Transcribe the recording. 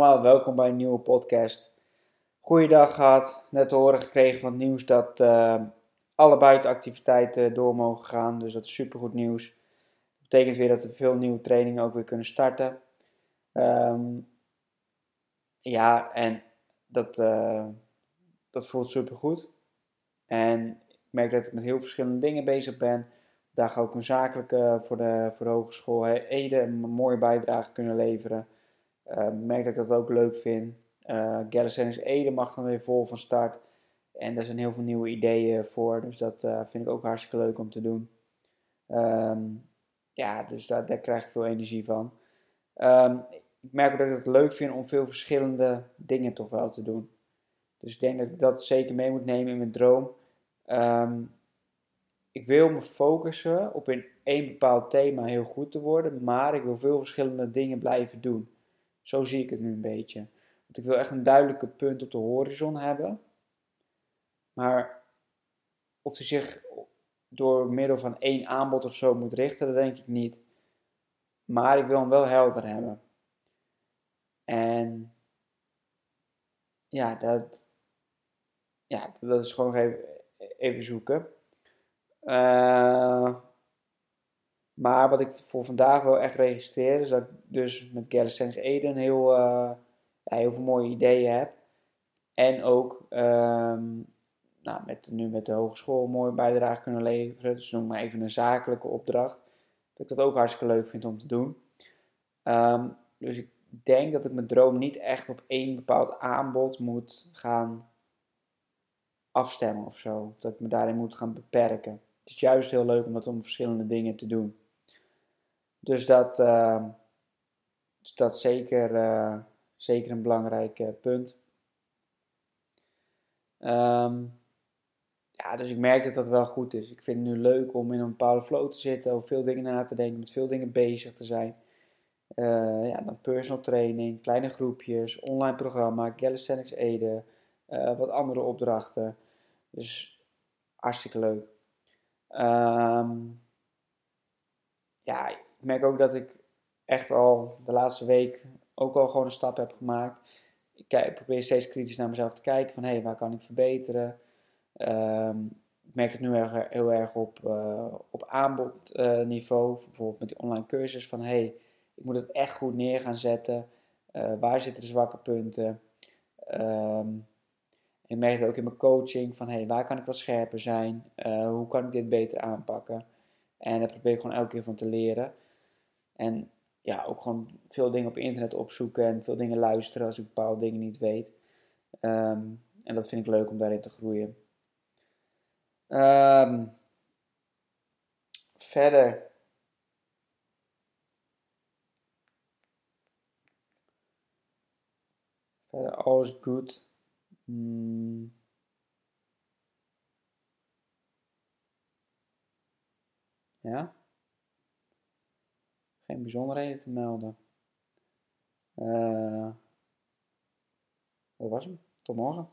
Welkom bij een nieuwe podcast. Goeiedag gehad, net te horen gekregen van het nieuws dat eh, alle buitenactiviteiten door mogen gaan, dus dat is supergoed nieuws. Dat betekent weer dat er veel nieuwe trainingen ook weer kunnen starten. Ehm, ja, en dat, eh, dat voelt supergoed. En ik merk dat ik met heel verschillende dingen bezig ben. Daar ga ik ook een zakelijke voor de, voor de Hogeschool Ede een mooie bijdrage kunnen leveren. Uh, merk dat ik dat ook leuk vind. Uh, Gallicenus Ede mag dan weer vol van start. En daar zijn heel veel nieuwe ideeën voor. Dus dat uh, vind ik ook hartstikke leuk om te doen. Um, ja, dus daar, daar, krijg ik veel energie van. Um, ik merk ook dat ik het leuk vind om veel verschillende dingen toch wel te doen. Dus ik denk dat ik dat zeker mee moet nemen in mijn droom. Um, ik wil me focussen op in één bepaald thema heel goed te worden. Maar ik wil veel verschillende dingen blijven doen. Zo zie ik het nu een beetje. Want ik wil echt een duidelijke punt op de horizon hebben. Maar of hij zich door middel van één aanbod of zo moet richten, dat denk ik niet. Maar ik wil hem wel helder hebben. En ja, dat, ja, dat is gewoon even, even zoeken. Uh, maar wat ik voor vandaag wel echt registreer, is dat ik dus met Gallicense Eden heel, ja, heel veel mooie ideeën heb. En ook um, nou, met, nu met de hogeschool een mooie bijdrage kunnen leveren. Dus noem maar even een zakelijke opdracht. Dat ik dat ook hartstikke leuk vind om te doen. Um, dus ik denk dat ik mijn droom niet echt op één bepaald aanbod moet gaan afstemmen of zo. Dat ik me daarin moet gaan beperken. Het is juist heel leuk om dat om verschillende dingen te doen. Dus dat, uh, dus dat is zeker, uh, zeker een belangrijk uh, punt. Um, ja, dus ik merk dat dat wel goed is. Ik vind het nu leuk om in een bepaalde flow te zitten, over veel dingen na te denken, met veel dingen bezig te zijn. ja, dan personal training, kleine groepjes, online programma, Calisthenics Ede, wat andere opdrachten. Dus hartstikke leuk. Um, ja, ik merk ook dat ik echt al de laatste week ook al gewoon een stap heb gemaakt. Ik, kijk, probeer steeds kritisch naar mezelf te kijken van hé, hey, waar kan ik verbeteren? Um, ik merk het nu erg, heel erg op, uh, op aanbodniveau, bijvoorbeeld met die online cursus van hé, hey, ik moet het echt goed neer gaan zetten. Uh, waar zitten de zwakke punten? Um, ik merk het ook in mijn coaching van hey, waar kan ik wat scherper zijn? Uh, hoe kan ik dit beter aanpakken? En daar probeer ik gewoon elke keer van te leren. En ja, ook gewoon veel dingen op internet opzoeken en veel dingen luisteren als ik bepaalde dingen niet weet. Um, en dat vind ik leuk om daarin te groeien. Um, verder. Verder alles goed. Hmm. Ja. Geen bijzonderheden te melden. Uh, dat was hem. Tot morgen.